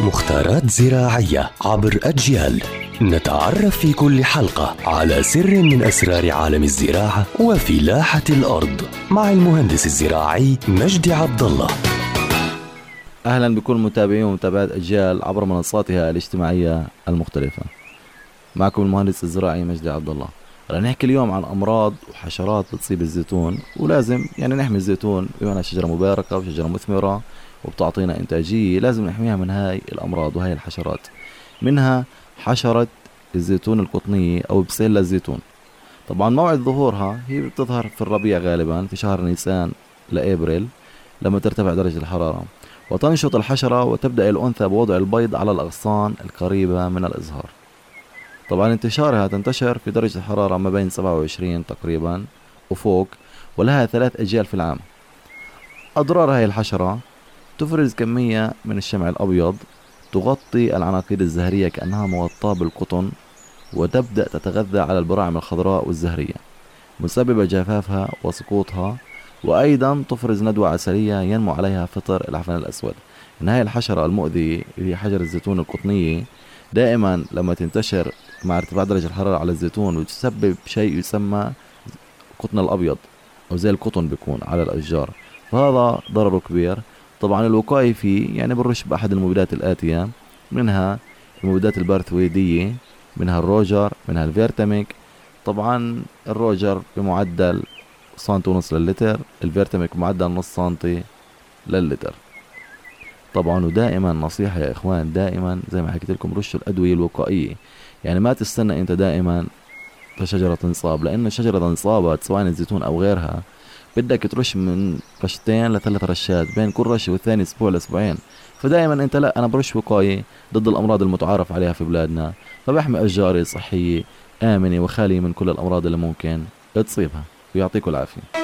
مختارات زراعية عبر أجيال نتعرف في كل حلقة على سر من أسرار عالم الزراعة وفلاحة الأرض مع المهندس الزراعي مجدي عبد الله أهلا بكل متابعين ومتابعات أجيال عبر منصاتها الاجتماعية المختلفة. معكم المهندس الزراعي مجدي عبد الله. رح نحكي اليوم عن أمراض وحشرات بتصيب الزيتون ولازم يعني نحمي الزيتون بما انها شجرة مباركة وشجرة مثمرة وبتعطينا إنتاجية لازم نحميها من هاي الأمراض وهاي الحشرات. منها حشرة الزيتون القطنية أو بسيلا الزيتون. طبعا موعد ظهورها هي بتظهر في الربيع غالبا في شهر نيسان لإبريل لما ترتفع درجة الحرارة. وتنشط الحشرة وتبدأ الأنثى بوضع البيض على الأغصان القريبة من الإزهار طبعا انتشارها تنتشر في درجة الحرارة ما بين 27 تقريبا وفوق ولها ثلاث أجيال في العام. أضرار هاي الحشرة تفرز كمية من الشمع الأبيض تغطي العناقيد الزهرية كأنها مغطاة بالقطن وتبدأ تتغذى على البراعم الخضراء والزهرية مسببة جفافها وسقوطها وأيضا تفرز ندوة عسلية ينمو عليها فطر العفن الأسود. إن هاي الحشرة المؤذية هي حجر الزيتون القطنية دائما لما تنتشر مع ارتفاع درجة الحرارة على الزيتون وتسبب شيء يسمى قطن الأبيض أو زي القطن بيكون على الأشجار. فهذا ضرره كبير. طبعا الوقاية فيه يعني بنرش بأحد المبيدات الآتية. منها المبيدات البايرثرويدية منها الروجر منها الفيرتيمك. طبعا الروجر بمعدل سنتي ونص للتر الفيرتيمك معدل نص سنتي للتر طبعا ودائما نصيحة يا إخوان دائما زي ما حكيت لكم رشوا الأدوية الوقائية. يعني ما تستنى أنت دائما فشجرة تنصاب لأن الشجرة انصابت سواء الزيتون أو غيرها بدك ترش من رشتين لثلاث رشات بين كل رشة والثاني أسبوع لأسبوعين. فدائما أنت لا أنا برش وقاية ضد الأمراض المتعارف عليها في بلادنا. فبحمي أشجاري صحية آمنة وخالية من كل الأمراض اللي ممكن تصيبها. ويعطيكم العافية.